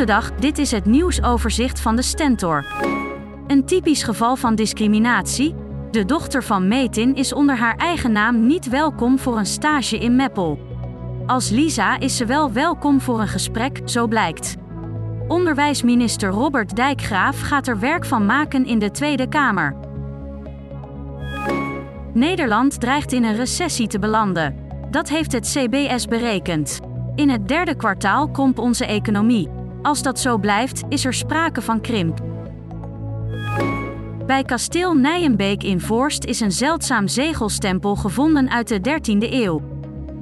Goedendag, dit is het nieuwsoverzicht van de Stentor. Een typisch geval van discriminatie. De dochter van Metin is onder haar eigen naam niet welkom voor een stage in Meppel. Als Lisa is ze wel welkom voor een gesprek, zo blijkt. Onderwijsminister Robert Dijkgraaf gaat er werk van maken in de Tweede Kamer. Nederland dreigt in een recessie te belanden. Dat heeft het CBS berekend. In het derde kwartaal kromp onze economie. Als dat zo blijft, is er sprake van krimp. Bij kasteel Nijenbeek in Voorst is een zeldzaam zegelstempel gevonden uit de 13e eeuw.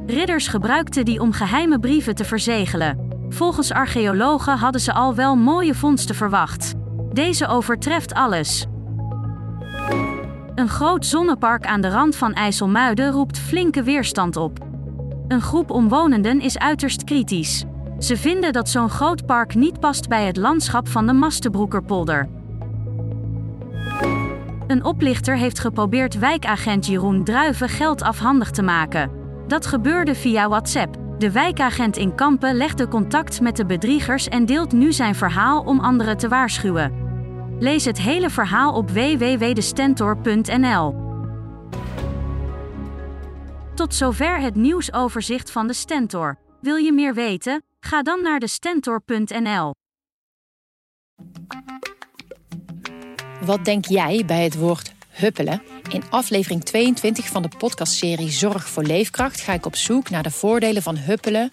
Ridders gebruikten die om geheime brieven te verzegelen. Volgens archeologen hadden ze al wel mooie vondsten verwacht. Deze overtreft alles. Een groot zonnepark aan de rand van IJsselmuiden roept flinke weerstand op. Een groep omwonenden is uiterst kritisch. Ze vinden dat zo'n groot park niet past bij het landschap van de Mastenbroekerpolder. Een oplichter heeft geprobeerd wijkagent Jeroen Druiven geld afhandig te maken. Dat gebeurde via WhatsApp. De wijkagent in Kampen legde contact met de bedriegers en deelt nu zijn verhaal om anderen te waarschuwen. Lees het hele verhaal op www.destentor.nl. Tot zover het nieuwsoverzicht van de Stentor. Wil je meer weten? Ga dan naar de stentor.nl. Wat denk jij bij het woord huppelen? In aflevering 22 van de podcastserie Zorg voor Leefkracht ga ik op zoek naar de voordelen van huppelen